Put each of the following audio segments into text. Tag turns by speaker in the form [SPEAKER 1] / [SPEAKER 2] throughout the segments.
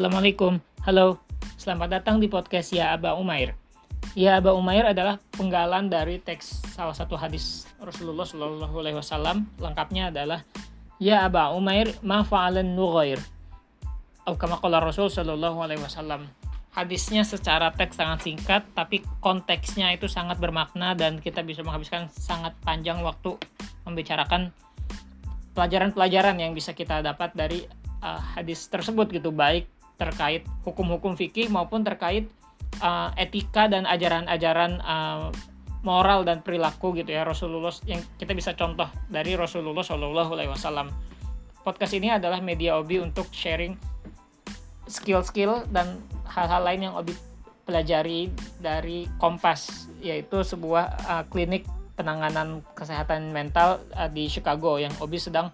[SPEAKER 1] Assalamualaikum, halo, selamat datang di podcast Ya Aba Umair. Ya Aba Umair adalah penggalan dari teks salah satu hadis Rasulullah Shallallahu Alaihi Wasallam. Lengkapnya adalah Ya Aba Umair ma fa'alan nughair. Atau Rasul Shallallahu Alaihi Wasallam. Hadisnya secara teks sangat singkat, tapi konteksnya itu sangat bermakna dan kita bisa menghabiskan sangat panjang waktu membicarakan pelajaran-pelajaran yang bisa kita dapat dari uh, hadis tersebut gitu baik terkait hukum-hukum fikih maupun terkait uh, etika dan ajaran-ajaran uh, moral dan perilaku gitu ya Rasulullah yang kita bisa contoh dari Rasulullah Shallallahu Alaihi Wasallam. Podcast ini adalah media Obi untuk sharing skill-skill dan hal-hal lain yang Obi pelajari dari Kompas yaitu sebuah uh, klinik penanganan kesehatan mental uh, di Chicago yang Obi sedang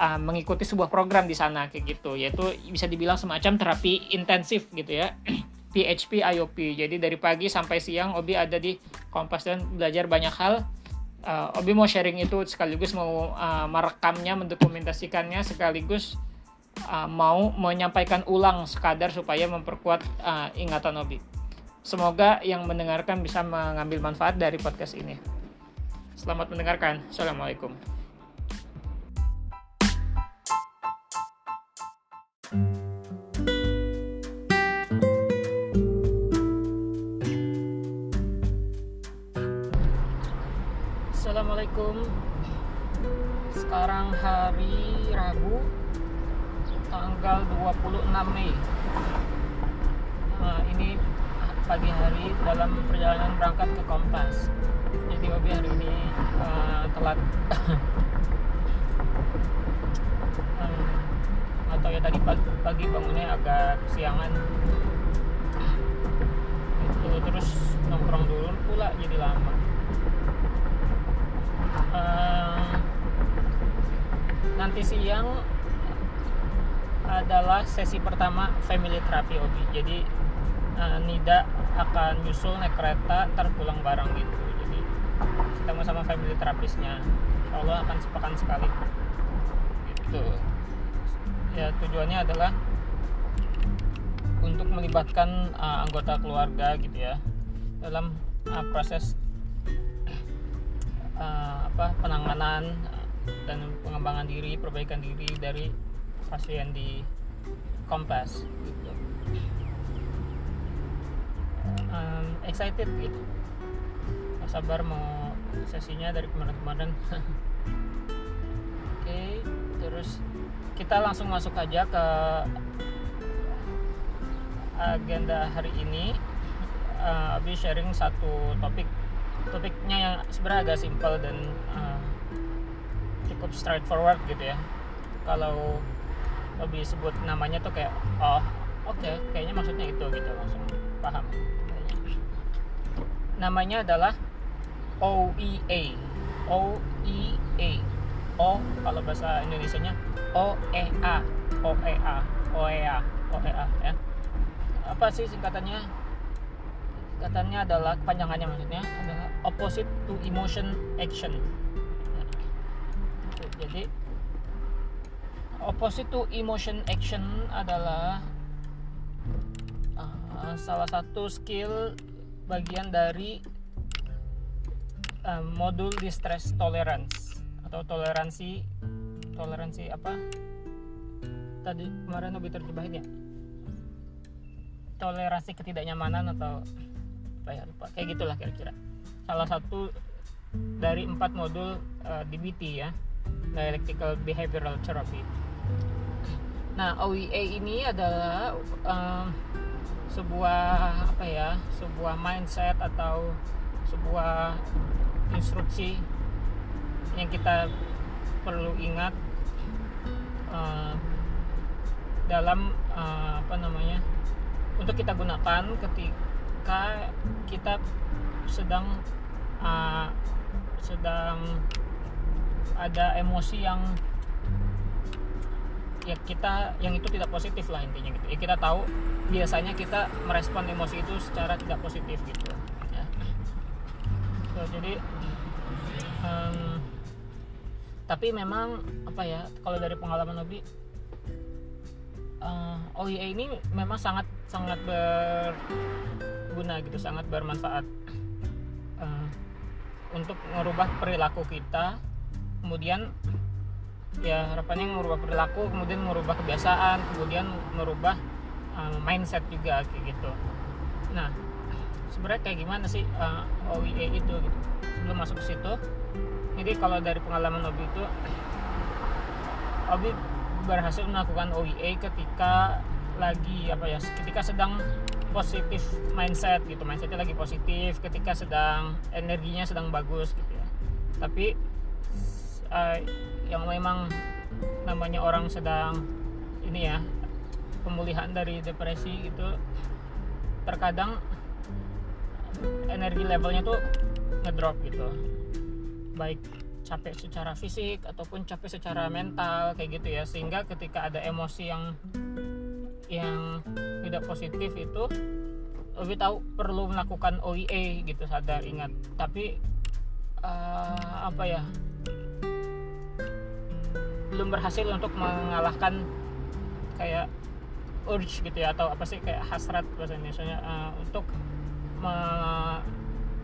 [SPEAKER 1] uh, mengikuti sebuah program di sana kayak gitu. Yaitu bisa dibilang semacam terapi intensif gitu ya. PHP IOP jadi dari pagi sampai siang Obi ada di Kompas dan belajar banyak hal. Uh, Obi mau sharing itu sekaligus mau uh, merekamnya mendokumentasikannya sekaligus uh, mau menyampaikan ulang sekadar supaya memperkuat uh, ingatan Obi. Semoga yang mendengarkan bisa mengambil manfaat dari podcast ini. Selamat mendengarkan. Assalamualaikum Assalamualaikum. Sekarang hari Rabu Tanggal 26 Mei. Nah, Ini pagi hari dalam perjalanan berangkat ke Kompas. Jadi Obi hari ini uh, telat um, Tadi pagi, pagi bangunnya agak siangan itu Terus nongkrong dulu pula jadi lama uh, nanti siang adalah sesi pertama family therapy Obi. Jadi uh, Nida akan nyusul naik kereta ntar pulang bareng gitu. Jadi ketemu sama family terapisnya. Insya Allah akan sepekan sekali. Gitu. Ya tujuannya adalah untuk melibatkan uh, anggota keluarga gitu ya dalam uh, proses uh, apa penanganan dan pengembangan diri perbaikan diri dari pasien di Kompas gitu. um, excited gitu sabar mau sesinya dari kemarin-kemarin oke okay, terus kita langsung masuk aja ke agenda hari ini. Uh, Abi sharing satu topik. Topiknya yang sebenarnya agak simpel dan uh, cukup straightforward gitu ya. Kalau lebih sebut namanya tuh kayak oh oke okay, kayaknya maksudnya itu gitu langsung paham. Namanya adalah OEA OEA O kalau bahasa Indonesia nya OEA OEA OEA OEA ya. Apa sih singkatannya? Singkatannya adalah kepanjangannya maksudnya adalah opposite to emotion action. Jadi opposite to emotion action adalah uh, salah satu skill bagian dari uh, modul distress tolerance atau toleransi toleransi apa? Tadi kemarin lebih terjemahin ya? Toleransi ketidaknyamanan atau apa ya lupa. Kayak gitulah kira-kira. Salah satu dari empat modul uh, DBT ya dialectical behavioral therapy. Nah OEA ini adalah um, sebuah apa ya sebuah mindset atau sebuah instruksi yang kita perlu ingat uh, dalam uh, apa namanya untuk kita gunakan ketika kita sedang uh, sedang ada emosi yang ya kita yang itu tidak positif lah intinya gitu. Ya kita tahu biasanya kita merespon emosi itu secara tidak positif gitu ya. So, jadi um, tapi memang apa ya kalau dari pengalaman Obi uh, eh, OIE ini memang sangat sangat berguna gitu sangat bermanfaat. Uh, untuk merubah perilaku kita kemudian ya harapannya merubah perilaku kemudian merubah kebiasaan kemudian merubah uh, mindset juga kayak gitu. Nah sebenarnya kayak gimana sih uh, OIE itu gitu? Sebelum masuk ke situ jadi kalau dari pengalaman Obi itu Obi berhasil melakukan OIE ketika lagi apa ya ketika sedang positif mindset gitu. Mindsetnya lagi positif ketika sedang energinya sedang bagus gitu ya. Tapi uh, yang memang namanya orang sedang ini ya pemulihan dari depresi itu terkadang energi levelnya tuh ngedrop gitu baik capek secara fisik ataupun capek secara mental kayak gitu ya. Sehingga ketika ada emosi yang yang tidak positif itu lebih tahu perlu melakukan OIE gitu sadar ingat. Tapi uh, apa ya belum berhasil untuk mengalahkan kayak urge gitu ya atau apa sih kayak hasrat bahasa Indonesia uh, untuk me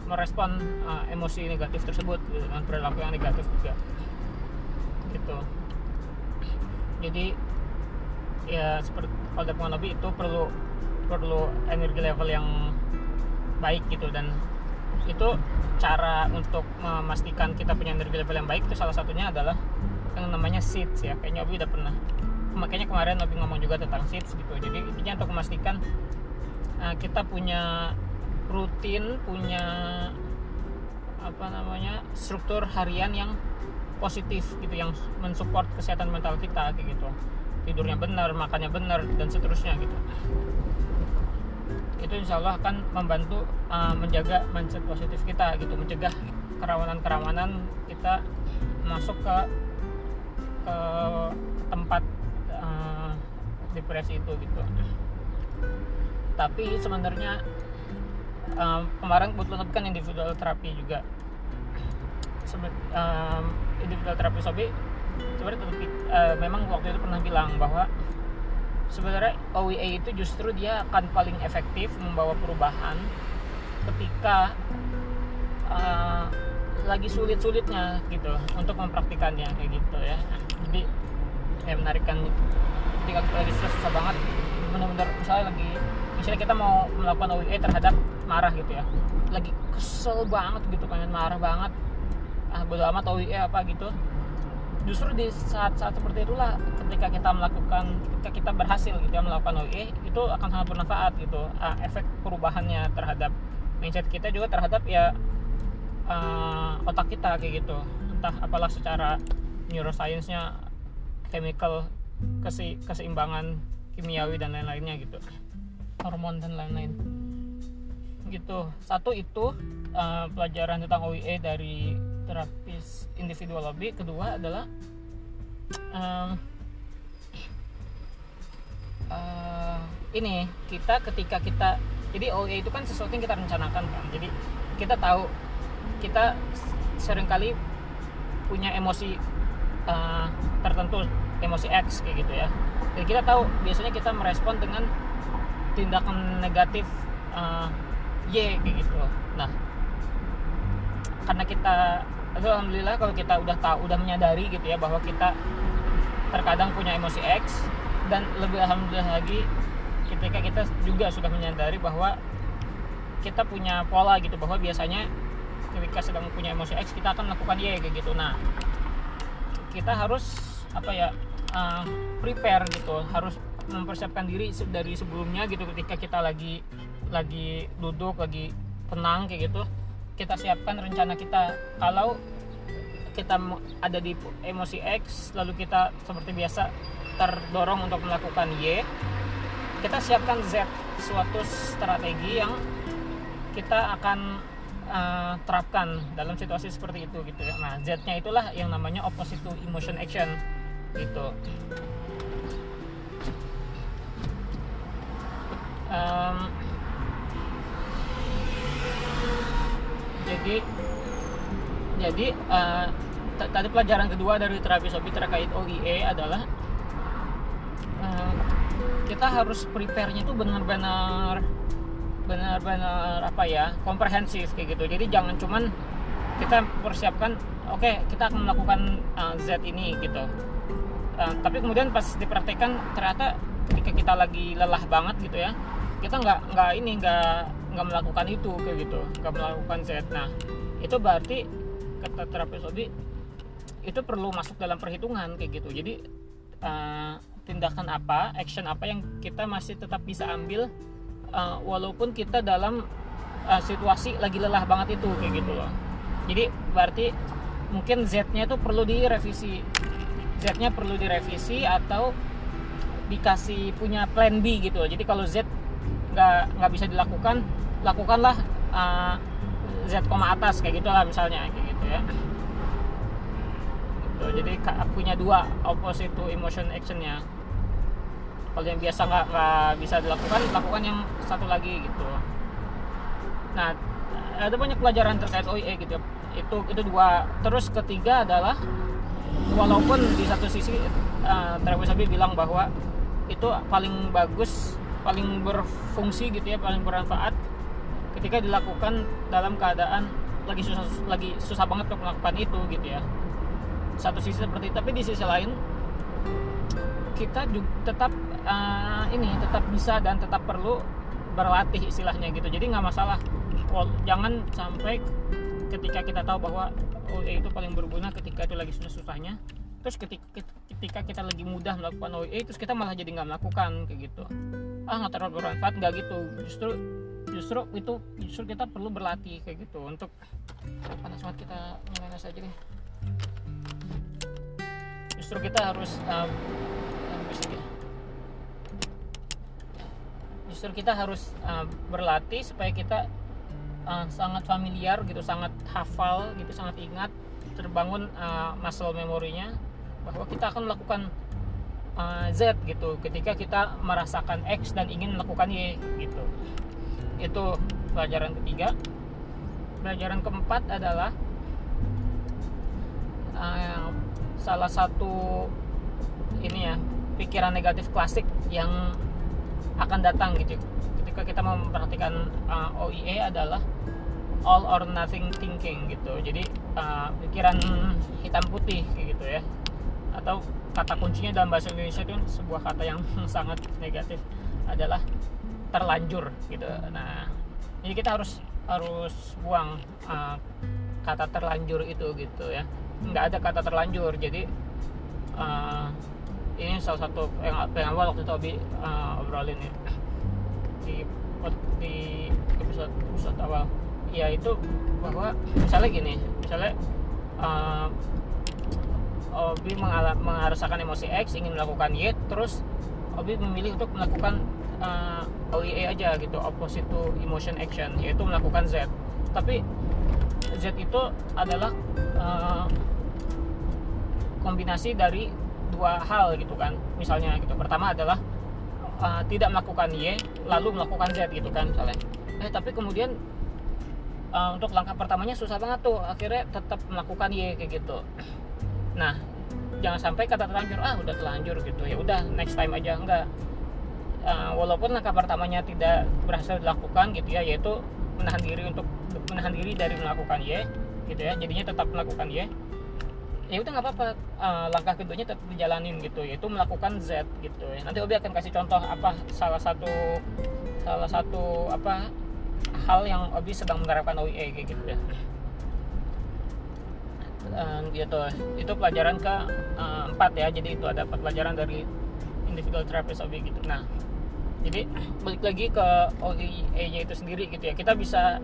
[SPEAKER 1] merespon uh, emosi negatif tersebut gitu, dengan perilaku yang negatif juga. Gitu. Jadi ya seperti pada lebih itu perlu perlu energi level yang baik gitu dan itu cara untuk memastikan kita punya energi level yang baik itu salah satunya adalah yang namanya seeds ya. Kayaknya Obi udah pernah makanya kemarin Obi ngomong juga tentang seeds gitu. Jadi intinya untuk memastikan uh, kita punya rutin punya apa namanya struktur harian yang positif gitu yang mensupport kesehatan mental kita kayak gitu. Tidurnya benar makannya benar dan seterusnya gitu. Itu insya Allah akan membantu uh, menjaga mindset positif kita gitu mencegah kerawanan-kerawanan kita masuk ke ke tempat uh, depresi itu gitu. Tapi sebenarnya um, kemarin kebetulan kan individual terapi juga. Sebe um, individual terapi sobi sebenarnya uh, memang waktu itu pernah bilang bahwa sebenarnya OEA itu justru dia akan paling efektif membawa perubahan ketika uh, lagi sulit-sulitnya gitu untuk mempraktikannya kayak gitu ya. Jadi kayak menarikan ketika lagi susah-susah banget benar-benar misalnya lagi misalnya kita mau melakukan OEA terhadap marah gitu ya lagi kesel banget gitu pengen marah banget ah bodo amat OIE apa gitu. Justru di saat-saat seperti itulah ketika kita melakukan ketika kita berhasil gitu ya melakukan OIE itu akan sangat bermanfaat gitu. Uh, efek perubahannya terhadap mindset kita juga terhadap ya uh, otak kita kayak gitu. Entah apalah secara neuroscience-nya chemical kese keseimbangan kimiawi dan lain-lainnya gitu hormon dan lain-lain. Gitu. Satu itu uh, pelajaran tentang OIE dari terapis individual lobby. Kedua adalah um, uh, ini kita ketika kita jadi OIE itu kan sesuatu yang kita rencanakan kan? Jadi kita tahu kita sering kali punya emosi uh, tertentu emosi X kayak gitu ya. Jadi kita tahu biasanya kita merespon dengan tindakan negatif uh, Y kayak gitu nah karena kita alhamdulillah kalau kita udah tahu udah menyadari gitu ya bahwa kita terkadang punya emosi X dan lebih alhamdulillah lagi ketika kita juga sudah menyadari bahwa kita punya pola gitu bahwa biasanya ketika sedang punya emosi X kita akan melakukan Y kayak gitu. Nah kita harus apa ya uh, prepare gitu harus mempersiapkan diri dari sebelumnya gitu ketika kita lagi lagi duduk lagi tenang kayak gitu kita siapkan rencana kita. Kalau kita ada di emosi X lalu kita seperti biasa terdorong untuk melakukan Y kita siapkan Z suatu strategi yang kita akan uh, terapkan dalam situasi seperti itu gitu ya. Nah Z-nya itulah yang namanya opposite to emotion action gitu um, jadi jadi uh, tadi pelajaran kedua dari terapi sobi terkait OIE adalah uh, kita harus prepare-nya itu benar-benar benar-benar apa ya komprehensif kayak gitu. Jadi jangan cuman kita persiapkan oke okay, kita akan melakukan uh, Z ini gitu. Uh, tapi kemudian pas dipraktekkan ternyata ketika kita lagi lelah banget gitu ya kita nggak nggak ini nggak nggak melakukan itu kayak gitu nggak melakukan Z. Nah itu berarti kata terapis hobi itu perlu masuk dalam perhitungan kayak gitu. Jadi uh, tindakan apa action apa yang kita masih tetap bisa ambil uh, walaupun kita dalam uh, situasi lagi lelah banget itu kayak gitu loh. Jadi berarti mungkin Z-nya itu perlu direvisi. Z-nya perlu direvisi atau dikasih punya plan B gitu. Jadi kalau Z nggak nggak bisa dilakukan lakukanlah uh, Z koma atas kayak gitulah misalnya kayak gitu ya. Gitu. jadi punya dua opposite to emotion actionnya. Kalau yang biasa nggak nggak bisa dilakukan lakukan yang satu lagi gitu. Nah ada banyak pelajaran terkait OIE gitu. Itu itu dua. Terus ketiga adalah walaupun di satu sisi uh, Travis Abi bilang bahwa itu paling bagus paling berfungsi gitu ya paling bermanfaat ketika dilakukan dalam keadaan lagi susah lagi susah banget untuk melakukan itu gitu ya. Satu sisi seperti itu tapi di sisi lain kita juga tetap uh, ini tetap bisa dan tetap perlu berlatih istilahnya gitu. Jadi nggak masalah. Jangan sampai ketika kita tahu bahwa OE itu paling berguna ketika itu lagi susah-susahnya terus ketika, ketika kita lagi mudah melakukan OE terus kita malah jadi nggak melakukan kayak gitu. Ah nggak terlalu bermanfaat nggak gitu. Justru justru itu justru kita perlu berlatih kayak gitu. Untuk panas banget kita nyalain saja deh. Justru kita harus um, justru kita harus uh, berlatih supaya kita uh, sangat familiar gitu sangat hafal gitu sangat ingat terbangun uh, muscle memorinya bahwa kita akan melakukan uh, Z gitu. Ketika kita merasakan X dan ingin melakukan Y gitu. Itu pelajaran ketiga. Pelajaran keempat adalah uh, salah satu ini ya pikiran negatif klasik yang akan datang gitu. Ketika kita memperhatikan uh, OIE adalah all or nothing thinking gitu. Jadi uh, pikiran hitam putih gitu ya atau kata kuncinya dalam bahasa Indonesia itu sebuah kata yang sangat negatif adalah terlanjur gitu. Nah jadi kita harus harus buang uh, kata terlanjur itu gitu ya. Nggak ada kata terlanjur jadi uh, ini salah satu yang, yang waktu itu Obi uh, obrolin ya. Di di episode episode awal. Ya itu bahwa misalnya gini misalnya uh, Obi merasakan emosi X ingin melakukan Y terus Obi memilih untuk melakukan uh, OIA aja gitu opposite to emotion action yaitu melakukan Z. Tapi Z itu adalah uh, kombinasi dari dua hal gitu kan misalnya gitu. Pertama adalah uh, tidak melakukan Y lalu melakukan Z gitu kan misalnya. Eh tapi kemudian uh, untuk langkah pertamanya susah banget tuh akhirnya tetap melakukan Y kayak gitu nah jangan sampai kata terlanjur ah udah terlanjur gitu. Ya udah next time aja. Enggak. Uh, walaupun langkah pertamanya tidak berhasil dilakukan gitu ya yaitu menahan diri untuk menahan diri dari melakukan Y gitu ya. Jadinya tetap melakukan Y. Ya udah nggak apa-apa. Uh, langkah keduanya tetap dijalanin gitu yaitu melakukan Z gitu ya. Nanti Obi akan kasih contoh apa salah satu salah satu apa hal yang Obi sedang menerapkan OIE gitu ya uh, gitu. Itu pelajaran ke uh, empat ya. Jadi itu ada pelajaran dari individual therapist Obi gitu. Nah jadi balik lagi ke OIE nya itu sendiri gitu ya. Kita bisa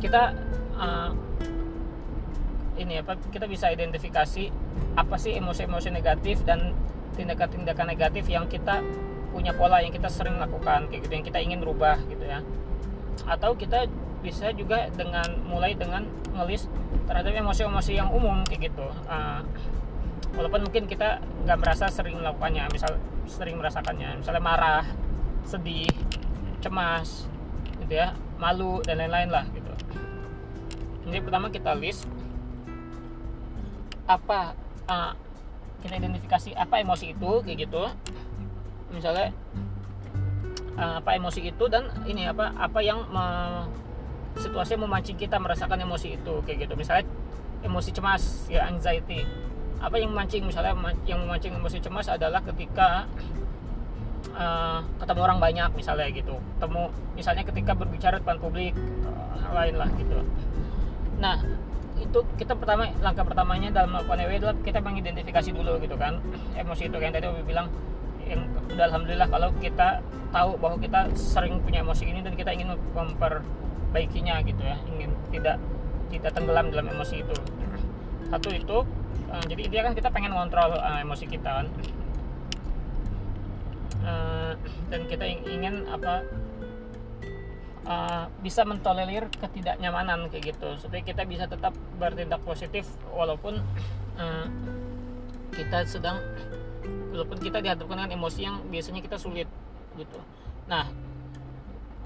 [SPEAKER 1] kita uh, ini apa kita bisa identifikasi apa sih emosi-emosi negatif dan tindakan-tindakan negatif yang kita punya pola yang kita sering lakukan kayak gitu yang kita ingin rubah gitu ya atau kita bisa juga dengan mulai dengan ngelis terhadap emosi-emosi yang umum kayak gitu. Uh, walaupun mungkin kita nggak merasa sering melakukannya misal sering merasakannya. Misalnya marah sedih cemas gitu ya malu dan lain-lain lah gitu. Jadi pertama kita list apa uh, kita identifikasi apa emosi itu kayak gitu. Misalnya uh, apa emosi itu dan ini apa apa yang me, situasi memancing kita merasakan emosi itu kayak gitu. Misalnya emosi cemas ya anxiety. Apa yang memancing? Misalnya yang memancing emosi cemas adalah ketika uh, ketemu orang banyak misalnya gitu. Ketemu misalnya ketika berbicara depan publik uh, lain lah gitu. Nah itu kita pertama langkah pertamanya dalam melakukan EW adalah kita mengidentifikasi dulu gitu kan emosi itu yang tadi Obi bilang yang udah alhamdulillah kalau kita tahu bahwa kita sering punya emosi ini dan kita ingin memperbaikinya gitu ya. Ingin tidak tidak tenggelam dalam emosi itu. Satu itu uh, jadi dia kan kita pengen ngontrol uh, emosi kita kan. Uh, dan kita ingin apa uh, bisa mentolerir ketidaknyamanan kayak gitu. Supaya kita bisa tetap bertindak positif walaupun uh, kita sedang walaupun kita dihadapkan dengan emosi yang biasanya kita sulit gitu. Nah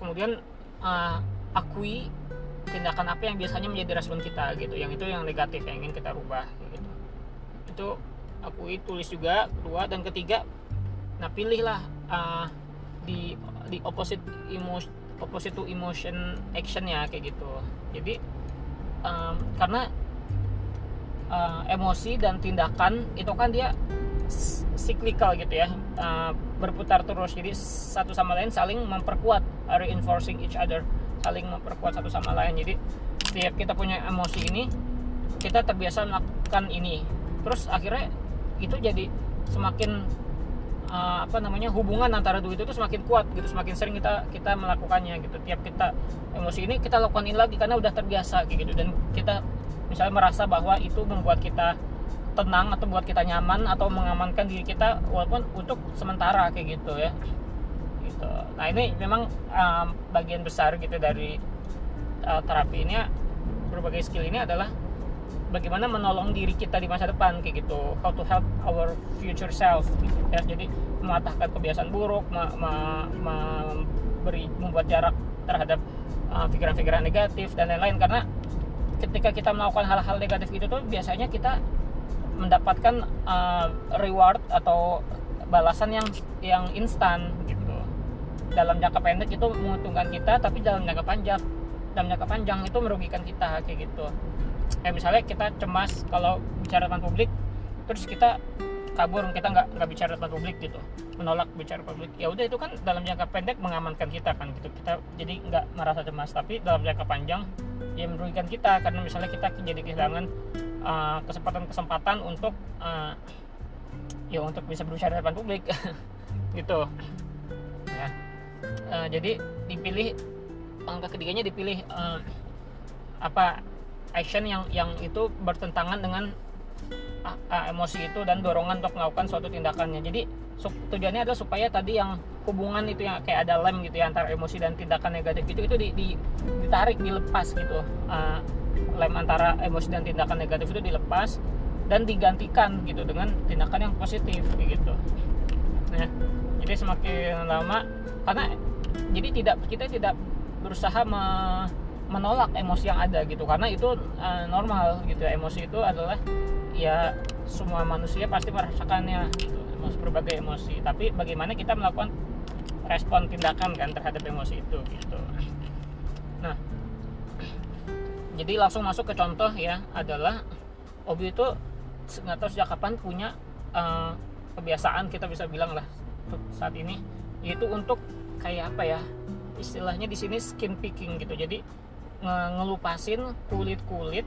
[SPEAKER 1] kemudian uh, akui tindakan apa yang biasanya menjadi respon kita gitu. Yang itu yang negatif yang ingin kita rubah gitu. Itu akui tulis juga kedua dan ketiga nah pilihlah uh, di di opposite emotion opposite to emotion action ya kayak gitu. Jadi um, karena uh, emosi dan tindakan itu kan dia cyclical gitu ya uh, berputar terus. Jadi satu sama lain saling memperkuat reinforcing each other saling memperkuat satu sama lain. Jadi setiap kita punya emosi ini kita terbiasa melakukan ini. Terus akhirnya itu jadi semakin uh, apa namanya hubungan antara dua itu tuh semakin kuat gitu semakin sering kita kita melakukannya gitu. Tiap kita emosi ini kita lakukan ini lagi karena udah terbiasa gitu. Dan kita misalnya merasa bahwa itu membuat kita tenang atau buat kita nyaman atau mengamankan diri kita walaupun untuk sementara kayak gitu ya. Gitu. Nah ini memang um, bagian besar gitu dari uh, terapi ini berbagai skill ini adalah bagaimana menolong diri kita di masa depan kayak gitu. How to help our future self gitu ya. Jadi mematahkan kebiasaan buruk memberi membuat jarak terhadap pikiran-pikiran uh, negatif dan lain-lain. Karena ketika kita melakukan hal-hal negatif itu tuh biasanya kita mendapatkan uh, reward atau balasan yang yang instan gitu. Dalam jangka pendek itu menguntungkan kita tapi dalam jangka panjang dalam jangka panjang itu merugikan kita kayak gitu. Kayak misalnya kita cemas kalau bicara depan publik terus kita kabur kita nggak nggak bicara depan publik gitu. Menolak bicara publik. Ya udah itu kan dalam jangka pendek mengamankan kita kan gitu. Kita jadi nggak merasa cemas tapi dalam jangka panjang ya merugikan kita. Karena misalnya kita jadi kehilangan uh, kesempatan-kesempatan untuk uh, ya untuk bisa berbicara depan publik. Gitu. Ya. Uh, jadi dipilih angka ketiganya dipilih uh, apa action yang yang itu bertentangan dengan uh, uh, emosi itu dan dorongan untuk melakukan suatu tindakannya. Jadi tujuannya adalah supaya tadi yang hubungan itu yang kayak ada lem gitu ya antara emosi dan tindakan negatif itu itu di, di, ditarik dilepas gitu. Uh, lem antara emosi dan tindakan negatif itu dilepas dan digantikan gitu dengan tindakan yang positif gitu. Nah jadi semakin lama karena jadi tidak kita tidak berusaha me, menolak emosi yang ada gitu karena itu uh, normal gitu. Emosi itu adalah ya semua manusia pasti merasakannya gitu, emosi berbagai emosi. Tapi bagaimana kita melakukan respon tindakan kan terhadap emosi itu gitu. Nah jadi langsung masuk ke contoh ya adalah Obi itu nggak tahu sejak kapan punya uh, kebiasaan kita bisa bilang lah saat ini yaitu untuk kayak apa ya istilahnya di sini skin picking gitu. Jadi ngelupasin kulit-kulit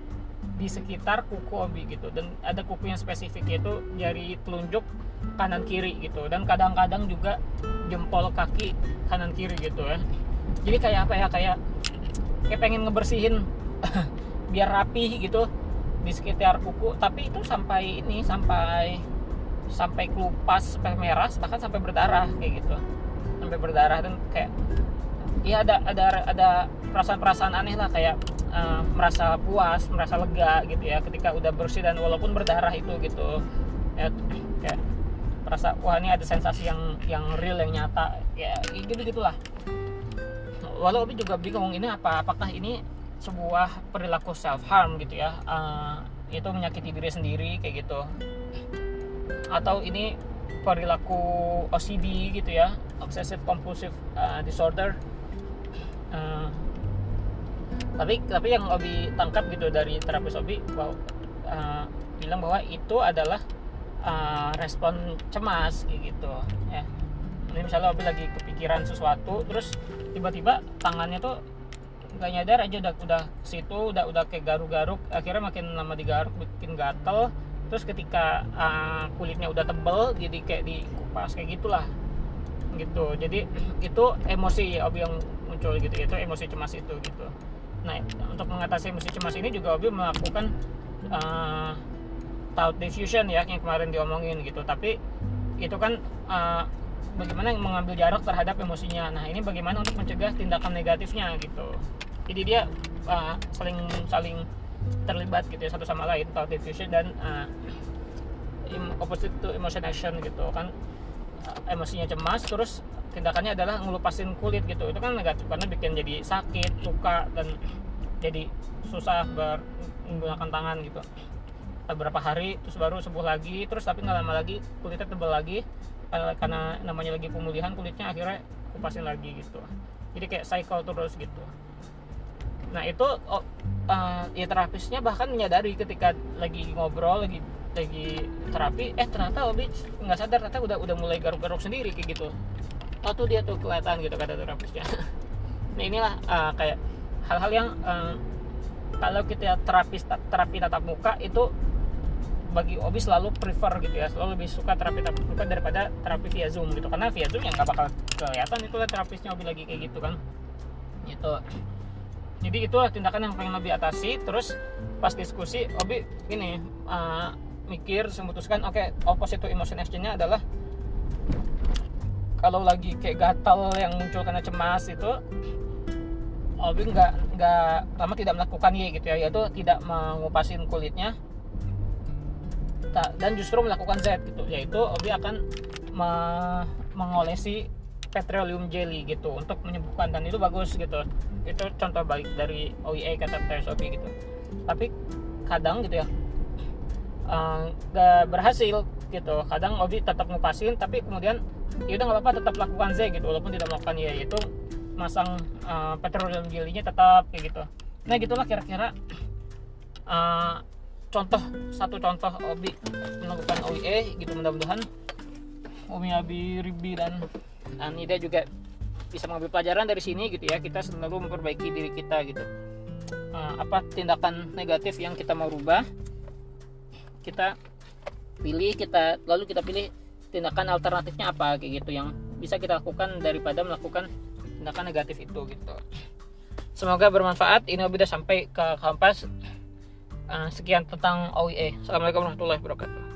[SPEAKER 1] di sekitar kuku obi gitu. Dan ada kuku yang spesifik yaitu jari telunjuk kanan kiri gitu. Dan kadang-kadang juga jempol kaki kanan kiri gitu ya. Jadi kayak apa ya kayak kayak pengen ngebersihin biar rapi gitu di sekitar kuku. Tapi itu sampai ini sampai sampai kelupas sampai merah bahkan sampai berdarah kayak gitu. Sampai berdarah dan kayak ya ada ada ada perasaan-perasaan aneh lah kayak uh, merasa puas merasa lega gitu ya ketika udah bersih dan walaupun berdarah itu gitu. Ya kayak merasa wah ini ada sensasi yang yang real yang nyata. Ya gitu gitulah walau Obi juga bingung ini apa apakah ini sebuah perilaku self harm gitu ya. Uh, itu menyakiti diri sendiri kayak gitu. Atau ini perilaku OCD gitu ya obsessive compulsive uh, disorder. Uh, tapi tapi yang Obi tangkap gitu dari terapis Obi bahwa uh, bilang bahwa itu adalah uh, respon cemas gitu ya. Ini misalnya Obi lagi kepikiran sesuatu terus tiba-tiba tangannya tuh nggak nyadar aja udah udah situ udah udah kayak garuk-garuk akhirnya makin lama digaruk bikin gatel. Terus ketika uh, kulitnya udah tebel jadi kayak dikupas kayak gitulah. Gitu. Jadi itu emosi Obi yang muncul gitu itu emosi cemas itu gitu. Nah untuk mengatasi emosi cemas ini juga Obi melakukan uh, thought diffusion ya yang kemarin diomongin gitu. Tapi itu kan uh, bagaimana mengambil jarak terhadap emosinya. Nah ini bagaimana untuk mencegah tindakan negatifnya gitu. Jadi dia uh, saling saling terlibat gitu ya satu sama lain thought diffusion dan uh, opposite to emotion action gitu kan. Uh, emosinya cemas terus tindakannya adalah ngelupasin kulit gitu. Itu kan negatif karena bikin jadi sakit luka dan jadi susah ber menggunakan tangan gitu. Beberapa hari terus baru sembuh lagi terus tapi nggak lama lagi kulitnya tebal lagi karena namanya lagi pemulihan kulitnya akhirnya kupasin lagi gitu. Jadi kayak cycle terus gitu. Nah itu oh, uh, ya terapisnya bahkan menyadari ketika lagi ngobrol lagi lagi terapi eh ternyata Obi nggak sadar ternyata udah udah mulai garuk-garuk sendiri kayak gitu. Oh tuh dia tuh kelihatan gitu kata terapisnya. Nah inilah uh, kayak hal-hal yang uh, kalau kita terapis terapi tatap muka itu bagi Obi selalu prefer gitu ya selalu lebih suka terapi tatap muka daripada terapi via zoom gitu. Karena via zoom ya nggak bakal kelihatan itu lah terapisnya Obi lagi kayak gitu kan. Gitu. Jadi itulah tindakan yang pengen Obi atasi. Terus pas diskusi Obi ini uh, mikir memutuskan oke okay, opposite to emotion exchange-nya adalah kalau lagi kayak gatal yang muncul karena cemas itu Obi nggak nggak lama tidak melakukan Y gitu ya. Yaitu tidak mengupasin kulitnya dan justru melakukan Z gitu yaitu Obi akan me mengolesi petroleum jelly gitu untuk menyembuhkan dan itu bagus gitu. Itu contoh baik dari OIE kata Obi gitu. Tapi kadang gitu ya uh, gak berhasil gitu. Kadang Obi tetap ngupasin tapi kemudian ya udah nggak apa-apa tetap lakukan Z gitu walaupun tidak melakukan ya itu masang uh, petroleum jelly-nya tetap kayak gitu. Nah gitulah kira-kira uh, contoh satu contoh Obi melakukan OIE gitu mudah-mudahan Umi Abi Ribi dan Anida juga bisa mengambil pelajaran dari sini gitu ya. Kita selalu memperbaiki diri kita gitu. Uh, apa tindakan negatif yang kita mau rubah? Kita pilih kita lalu kita pilih tindakan alternatifnya apa kayak gitu yang bisa kita lakukan daripada melakukan tindakan negatif itu gitu. Semoga bermanfaat. Ini sudah sampai ke kampas uh, sekian tentang OIE Assalamualaikum warahmatullahi wabarakatuh